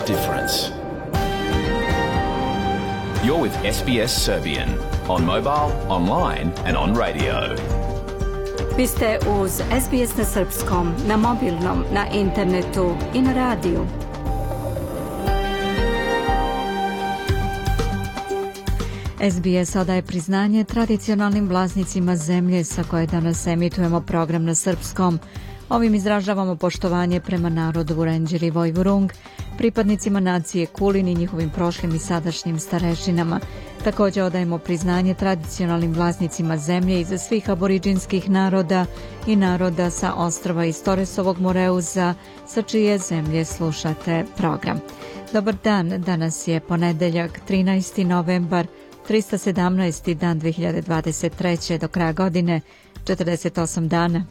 of difference. You're with SBS Serbian on mobile, online and on radio. Vi ste uz SBS na srpskom, na mobilnom, na internetu i na radiju. SBS odaje priznanje tradicionalnim vlasnicima zemlje sa koje danas emitujemo program na srpskom. Ovim izražavamo poštovanje prema narodu Vurenđir i Vojvurung, pripadnicima nacije Kulin i njihovim prošlim i sadašnjim starešinama. Takođe odajemo priznanje tradicionalnim vlasnicima zemlje i za svih aboriđinskih naroda i naroda sa ostrava iz Toresovog Moreuza, sa čije zemlje slušate program. Dobar dan, danas je ponedeljak 13. novembar 317. dan 2023. do kraja godine, 48 dana.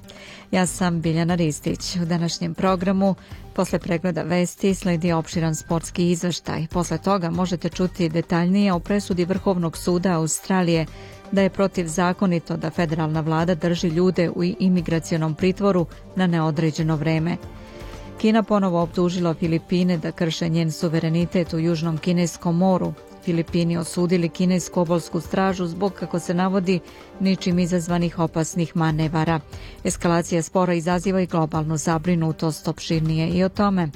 Ja sam Biljana Ristić. U današnjem programu, posle pregleda vesti, sledi opširan sportski izveštaj. Posle toga možete čuti detaljnije o presudi Vrhovnog suda Australije da je protivzakonito da federalna vlada drži ljude u imigracionom pritvoru na neodređeno vreme. Kina ponovo optužila Filipine da krše njen suverenitet u Južnom Kineskom moru, Filipini osudili kinesku obolsku stražu zbog, kako se navodi, ničim izazvanih opasnih manevara. Eskalacija spora izaziva i globalnu zabrinutost opširnije i o tome.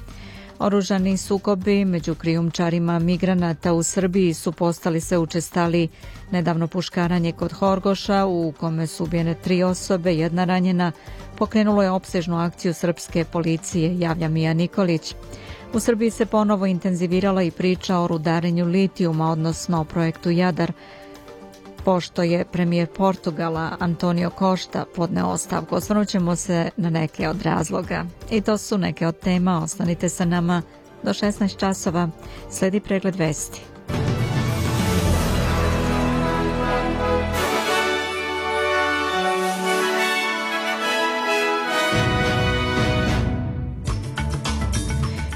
Oružani sukobi među krijumčarima migranata u Srbiji su postali sve učestali. Nedavno puškaranje kod Horgoša, u kome su ubijene tri osobe, jedna ranjena, pokrenulo je opsežnu akciju srpske policije, javlja Mija Nikolić. U Srbiji se ponovo intenzivirala i priča o rudarenju litijuma, odnosno o projektu Jadar, pošto je premijer Portugala Antonio Košta podneo ostavku. Osvrnućemo se na neke od razloga. I to su neke od tema. Ostanite sa nama do 16 časova. Sledi pregled vesti.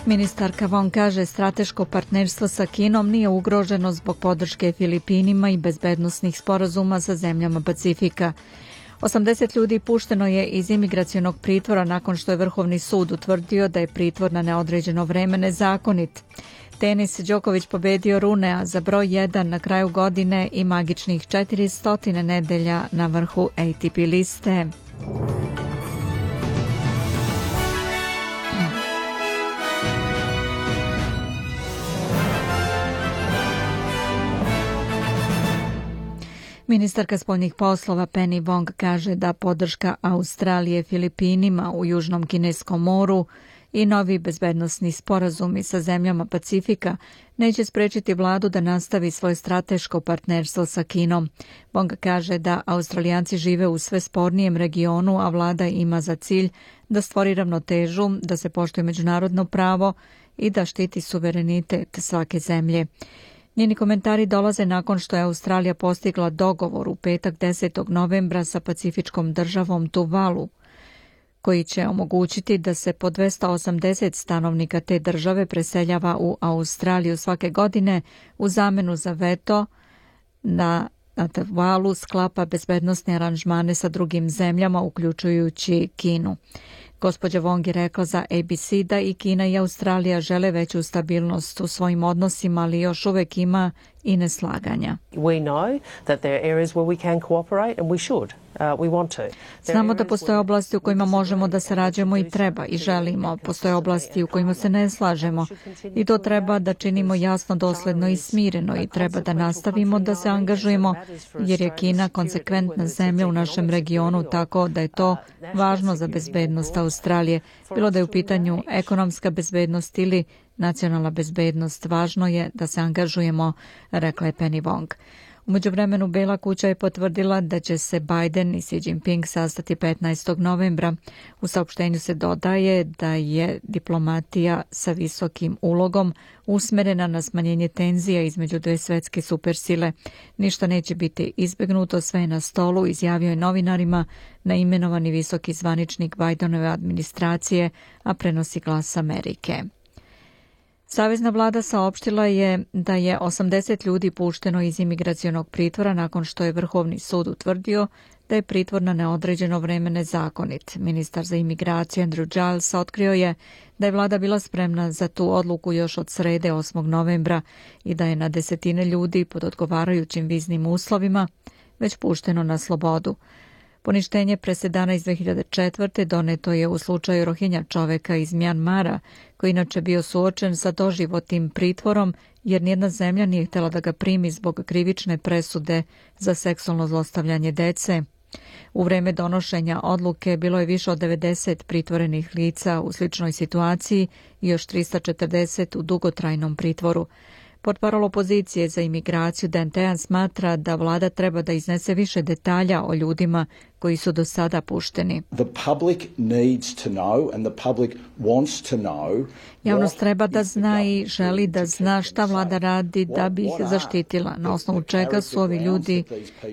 Ministar Von kaže strateško partnerstvo sa Kinom nije ugroženo zbog podrške Filipinima i bezbednostnih sporazuma sa zemljama Pacifika. 80 ljudi pušteno je iz imigracionog pritvora nakon što je Vrhovni sud utvrdio da je pritvor na neodređeno vreme nezakonit. Tenis Đoković pobedio Runea za broj 1 na kraju godine i magičnih 400 nedelja na vrhu ATP liste. Ministarka spoljnih poslova Penny Wong kaže da podrška Australije Filipinima u Južnom Kineskom moru i novi bezbednostni sporazumi sa zemljama Pacifika neće sprečiti vladu da nastavi svoje strateško partnerstvo sa Kinom. Wong kaže da Australijanci žive u sve spornijem regionu, a vlada ima za cilj da stvori ravnotežu, da se poštuje međunarodno pravo i da štiti suverenitet svake zemlje. Njeni komentari dolaze nakon što je Australija postigla dogovor u petak 10. novembra sa pacifičkom državom Tuvalu, koji će omogućiti da se po 280 stanovnika te države preseljava u Australiju svake godine u zamenu za veto na na Tuvalu sklapa bezbednostne aranžmane sa drugim zemljama, uključujući Kinu. Gospođa Wong je rekla za ABC da i Kina i Australija žele veću stabilnost u svojim odnosima, ali još uvek ima i neslaganja. We we we know that there are areas where can cooperate and should. Uh, Znamo da postoje oblasti u kojima možemo da sarađujemo i treba i želimo. Postoje oblasti u kojima se ne slažemo i to treba da činimo jasno, dosledno i smireno i treba da nastavimo da se angažujemo jer je Kina konsekventna zemlja u našem regionu tako da je to uh, važno za bezbednost Australije, bilo da je u pitanju ekonomska bezbednost ili nacionalna bezbednost, važno je da se angažujemo, rekla je Penny Wong. Umeđu vremenu, Bela kuća je potvrdila da će se Biden i Xi Jinping sastati 15. novembra. U saopštenju se dodaje da je diplomatija sa visokim ulogom usmerena na smanjenje tenzija između dve svetske supersile. Ništa neće biti izbegnuto, sve je na stolu, izjavio je novinarima na imenovani visoki zvaničnik Bidenove administracije, a prenosi glas Amerike. Savezna vlada saopštila je da je 80 ljudi pušteno iz imigracionog pritvora nakon što je Vrhovni sud utvrdio da je pritvor na neodređeno vreme nezakonit. Ministar za imigraciju Andrew Giles otkrio je da je vlada bila spremna za tu odluku još od srede 8. novembra i da je na desetine ljudi pod odgovarajućim viznim uslovima već pušteno na slobodu. Poništenje presedana iz 2004. doneto je u slučaju rohinja čoveka iz Mjanmara, koji inače bio suočen sa doživotnim pritvorom jer nijedna zemlja nije htela da ga primi zbog krivične presude za seksualno zlostavljanje dece. U vreme donošenja odluke bilo je više od 90 pritvorenih lica u sličnoj situaciji i još 340 u dugotrajnom pritvoru. Potparol opozicije za imigraciju Dentejan smatra da vlada treba da iznese više detalja o ljudima koji su do sada pušteni. The the public public needs to to know know. and wants Javnost treba da zna i želi da zna šta vlada radi da bi ih zaštitila, na osnovu čega su ovi ljudi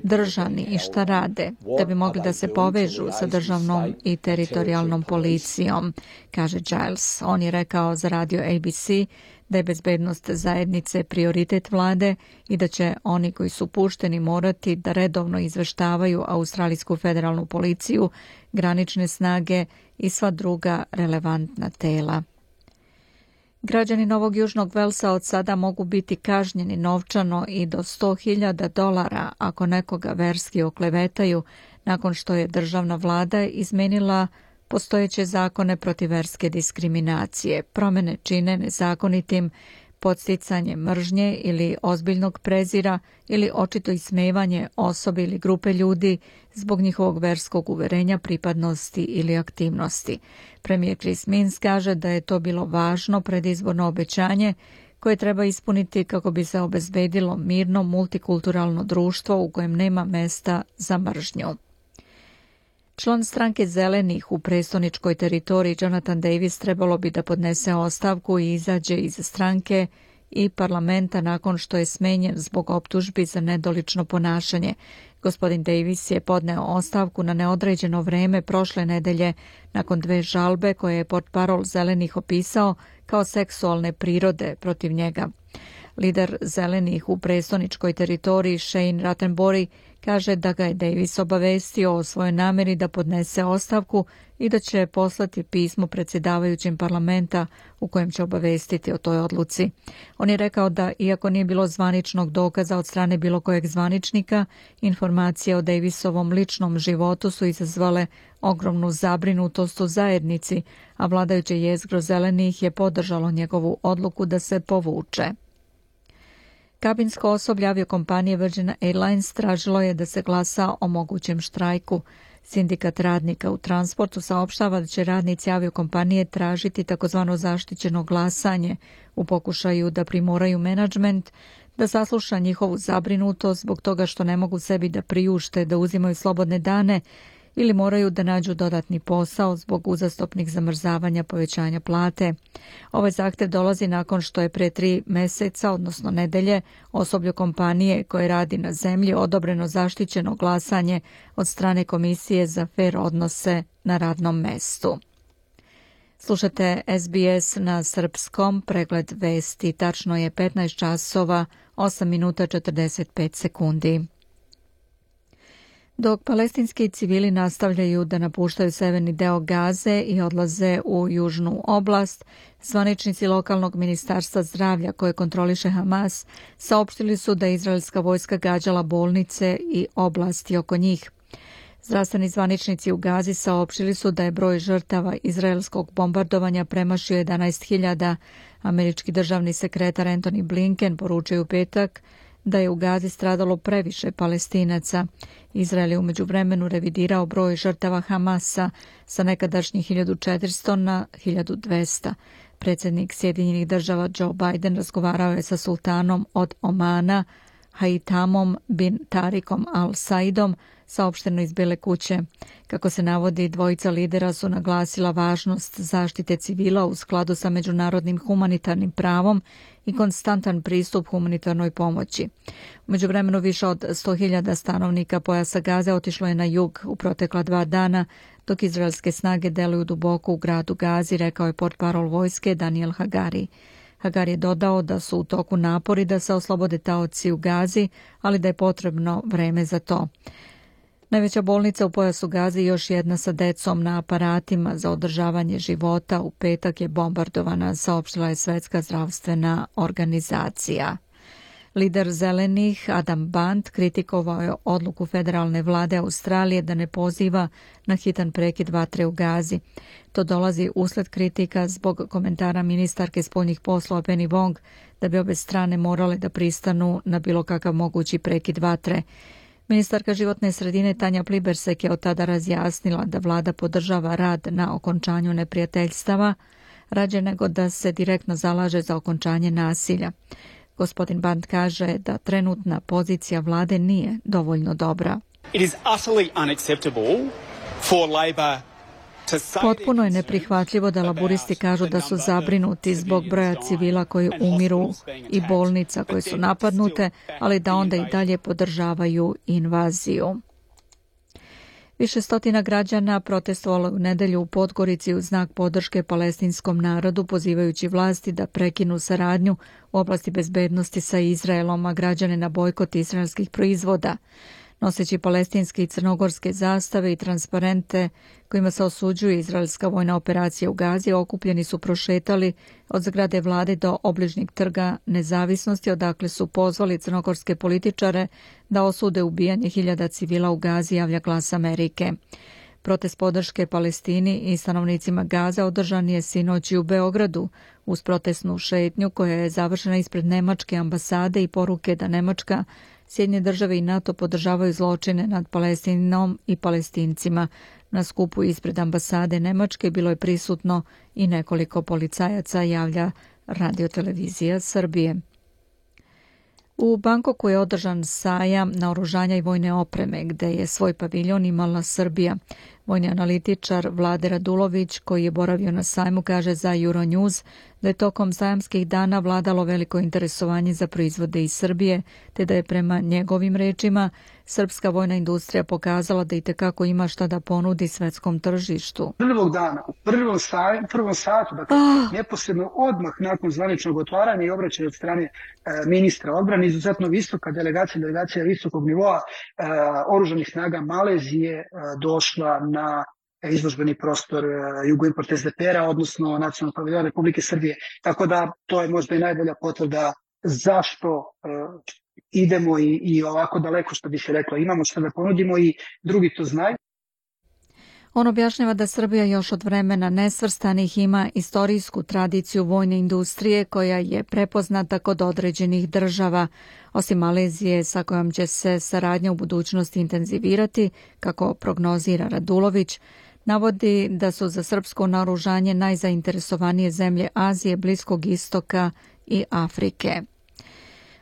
držani i šta rade, da bi mogli da se povežu sa državnom i teritorijalnom policijom, kaže Giles. On je rekao za radio ABC da je bezbednost zajednice prioritet vlade i da će oni koji su pušteni morati da redovno izveštavaju australijsku federalnu policiju, granične snage i sva druga relevantna tela. Građani Novog Južnog Velsa od sada mogu biti kažnjeni novčano i do 100.000 dolara ako nekoga verski oklevetaju nakon što je državna vlada izmenila postojeće zakone protiv verske diskriminacije. Promene čine nezakonitim podsticanje mržnje ili ozbiljnog prezira ili očito ismevanje osobe ili grupe ljudi zbog njihovog verskog uverenja, pripadnosti ili aktivnosti. Premijer Chris Mins kaže da je to bilo važno predizborno obećanje koje treba ispuniti kako bi se obezbedilo mirno multikulturalno društvo u kojem nema mesta za mržnju. Član stranke zelenih u prestoničkoj teritoriji Jonathan Davis trebalo bi da podnese ostavku i izađe iz stranke i parlamenta nakon što je smenjen zbog optužbi za nedolično ponašanje. Gospodin Davis je podneo ostavku na neodređeno vreme prošle nedelje nakon dve žalbe koje je portparol zelenih opisao kao seksualne prirode protiv njega. Lider zelenih u prestoničkoj teritoriji Shane Rattenbury kaže da ga je Davis obavestio o svojoj nameri da podnese ostavku i da će poslati pismo predsjedavajućim parlamenta u kojem će obavestiti o toj odluci. On je rekao da, iako nije bilo zvaničnog dokaza od strane bilo kojeg zvaničnika, informacije o Davisovom ličnom životu su izazvale ogromnu zabrinutost u zajednici, a vladajuće jezgro zelenih je podržalo njegovu odluku da se povuče. Kabinsko osoblje aviokompanije Virgin Airlines tražilo je da se glasa o mogućem štrajku. Sindikat radnika u transportu saopštava da će radnici aviokompanije tražiti takozvano zaštićeno glasanje u pokušaju da primoraju menadžment da sasluša njihovu zabrinutost zbog toga što ne mogu sebi da priušte da uzimaju slobodne dane ili moraju da nađu dodatni posao zbog uzastopnih zamrzavanja povećanja plate. Ovaj zahtev dolazi nakon što je pre tri meseca, odnosno nedelje, osoblju kompanije koje radi na zemlji odobreno zaštićeno glasanje od strane Komisije za fer odnose na radnom mestu. Slušate SBS na srpskom, pregled vesti, tačno je 15 časova, 8 minuta 45 sekundi. Dok palestinski civili nastavljaju da napuštaju severni deo Gaze i odlaze u južnu oblast, zvaničnici lokalnog ministarstva zdravlja koje kontroliše Hamas saopštili su da je izraelska vojska gađala bolnice i oblasti oko njih. Zdravstveni zvaničnici u Gazi saopštili su da je broj žrtava izraelskog bombardovanja premašio 11.000. Američki državni sekretar Antony Blinken poručuje u petak da je u Gazi stradalo previše palestinaca. Izrael je umeđu vremenu revidirao broj žrtava Hamasa sa nekadašnjih 1400 na 1200. Predsednik Sjedinjenih država Joe Biden razgovarao je sa sultanom od Omana, Haitamom bin Tarikom al-Saidom, saopšteno iz Bele kuće. Kako se navodi, dvojica lidera su naglasila važnost zaštite civila u skladu sa međunarodnim humanitarnim pravom i konstantan pristup humanitarnoj pomoći. Umeđu vremenu više od 100.000 stanovnika pojasa Gaze otišlo je na jug u protekla dva dana, dok izraelske snage deluju duboko u gradu Gazi, rekao je portparol vojske Daniel Hagari. Hagar je dodao da su u toku napori da se oslobode taoci u Gazi, ali da je potrebno vreme za to. Najveća bolnica u pojasu Gazi još jedna sa decom na aparatima za održavanje života u petak je bombardovana, saopštila je Svetska zdravstvena organizacija. Lider zelenih Adam Band kritikovao je odluku federalne vlade Australije da ne poziva na hitan prekid vatre u Gazi. To dolazi usled kritika zbog komentara ministarke spoljnih poslova Penny Wong da bi obe strane morale da pristanu na bilo kakav mogući prekid vatre. Ministarka životne sredine Tanja Plibersek je od tada razjasnila da vlada podržava rad na okončanju neprijateljstava, rađe nego da se direktno zalaže za okončanje nasilja. Gospodin Band kaže da trenutna pozicija vlade nije dovoljno dobra. It is utterly unacceptable for Labor Potpuno je neprihvatljivo da laburisti kažu da su zabrinuti zbog broja civila koji umiru i bolnica koje su napadnute, ali da onda i dalje podržavaju invaziju. Više stotina građana protestovalo u nedelju u Podgorici u znak podrške palestinskom narodu pozivajući vlasti da prekinu saradnju u oblasti bezbednosti sa Izraelom, a građane na bojkot izraelskih proizvoda noseći palestinske i crnogorske zastave i transparente kojima se osuđuje izraelska vojna operacija u Gazi, okupljeni su prošetali od zgrade vlade do obližnjeg trga nezavisnosti, odakle su pozvali crnogorske političare da osude ubijanje hiljada civila u Gazi, javlja glas Amerike. Protest podrške Palestini i stanovnicima Gaza održan je sinoć u Beogradu uz protestnu šetnju koja je završena ispred Nemačke ambasade i poruke da Nemačka Sjedinje države i NATO podržavaju zločine nad Palestinom i Palestincima. Na skupu ispred ambasade Nemačke bilo je prisutno i nekoliko policajaca, javlja radiotelevizija Srbije. U Bankoku je održan sajam na oružanja i vojne opreme gde je svoj paviljon imala Srbija. Vojni analitičar Vlade Radulović koji je boravio na sajmu kaže za Euronews da je tokom sajamskih dana vladalo veliko interesovanje za proizvode iz Srbije te da je prema njegovim rečima srpska vojna industrija pokazala da i tekako ima šta da ponudi svetskom tržištu. Prvog dana, u prvom, sa, prvom satu, dakle, ah. neposredno odmah nakon zvaničnog otvaranja i obraćanja od strane e, ministra odbrane, izuzetno visoka delegacija, delegacija visokog nivoa e, oružanih snaga Malezije e, došla na izložbeni prostor e, Jugoimport SDPR-a, odnosno Nacionalnog paviljona Republike Srbije. Tako da to je možda i najbolja potvrda zašto e, idemo i, i ovako daleko što bi se reklo. Imamo što da ponudimo i drugi to znaju. On objašnjava da Srbija još od vremena nesvrstanih ima istorijsku tradiciju vojne industrije koja je prepoznata kod određenih država, osim Malezije sa kojom će se saradnja u budućnosti intenzivirati, kako prognozira Radulović, navodi da su za srpsko naoružanje najzainteresovanije zemlje Azije, Bliskog istoka i Afrike.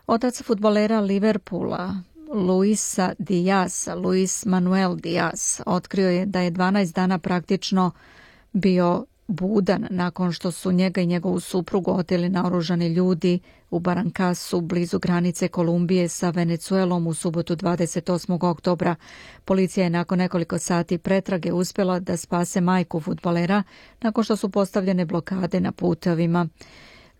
Otac futbolera Liverpoola, Luisa Dias, Luis Manuel Dias, otkrio je da je 12 dana praktično bio budan nakon što su njega i njegovu suprugu oteli naoružani ljudi u Barankasu blizu granice Kolumbije sa Venecuelom u subotu 28. oktobra. Policija je nakon nekoliko sati pretrage uspjela da spase majku futbolera nakon što su postavljene blokade na putovima.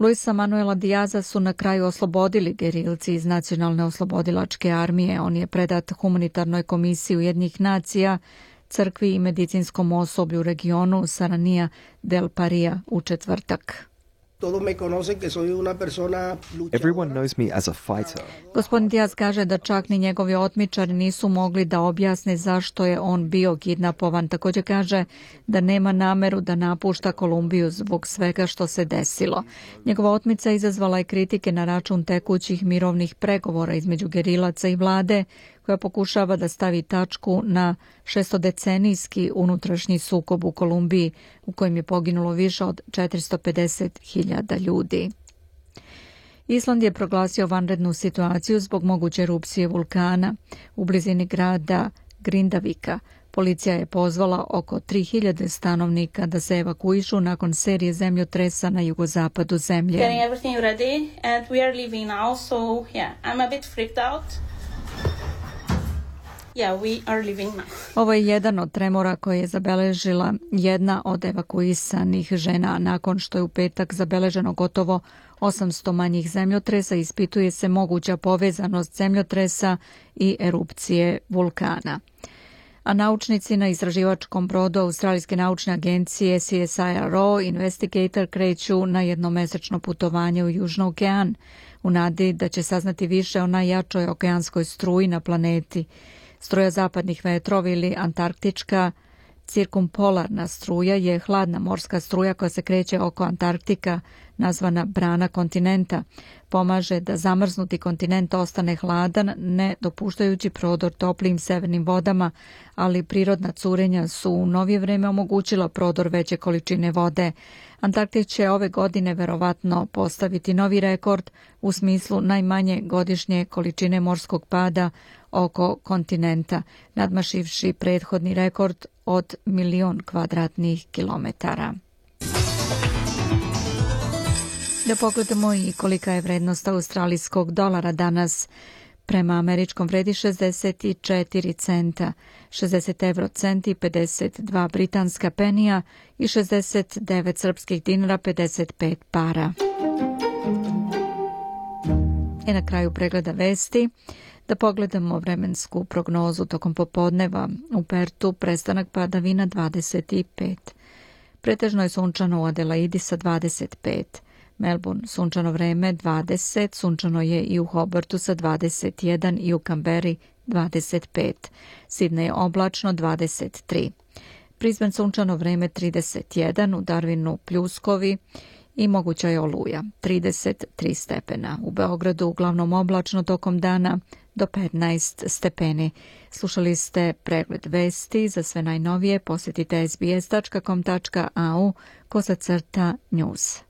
Luisa Manuela Dijaza su na kraju oslobodili gerilci iz Nacionalne oslobodilačke armije. On je predat humanitarnoj komisiji Ujednih nacija, crkvi i medicinskom osoblju u regionu Saranija del Parija u četvrtak. Everyone knows me as a fighter. Gospodin Diaz kaže da čak ni njegovi otmičari nisu mogli da objasne zašto je on bio kidnapovan. Takođe kaže da nema nameru da napušta Kolumbiju zbog svega što se desilo. Njegova otmica izazvala je kritike na račun tekućih mirovnih pregovora između gerilaca i vlade koja pokušava da stavi tačku na šestodecenijski unutrašnji sukob u Kolumbiji u kojem je poginulo više od 450.000 ljudi. Island je proglasio vanrednu situaciju zbog moguće erupcije vulkana u blizini grada Grindavika. Policija je pozvala oko 3000 stanovnika da se evakuišu nakon serije zemljotresa na jugozapadu zemlje. Getting everything ready and we are leaving now, so yeah, I'm a bit freaked out. Yeah, we are living now. Ovo je jedan od tremora koje je zabeležila jedna od evakuisanih žena nakon što je u petak zabeleženo gotovo 800 manjih zemljotresa ispituje se moguća povezanost zemljotresa i erupcije vulkana. A naučnici na istraživačkom brodu Australijske naučne agencije CSIRO Investigator kreću na jednomesečno putovanje u Južno okean u nadi da će saznati više o najjačoj okeanskoj struji na planeti – Struja zapadnih vetrova ili antarktička cirkumpolarna struja je hladna morska struja koja se kreće oko Antarktika, nazvana brana kontinenta. Pomaže da zamrznuti kontinent ostane hladan, ne dopuštajući prodor toplim severnim vodama, ali prirodna curenja su u novije vreme omogućila prodor veće količine vode. Antarktik će ove godine verovatno postaviti novi rekord u smislu najmanje godišnje količine morskog pada oko kontinenta, nadmašivši prethodni rekord od milion kvadratnih kilometara. Da pogledamo i kolika je vrednost australijskog dolara danas. Prema američkom vredi 64 centa, 60 euro centi, 52 britanska penija i 69 srpskih dinara, 55 para. E na kraju pregleda vesti. Da pogledamo vremensku prognozu tokom popodneva. U Pertu prestanak padavina 25. Pretežno je sunčano u Adelaidi sa 25. Melbourne sunčano vreme 20, sunčano je i u Hobartu sa 21 i u Kamberi 25. Sidne je oblačno 23. Prizben sunčano vreme 31, u Darwinu pljuskovi i moguća je oluja 33 stepena. U Beogradu uglavnom oblačno tokom dana do 15 stepeni. Slušali ste pregled vesti. Za sve najnovije posetite sbs.com.au kosacrta news.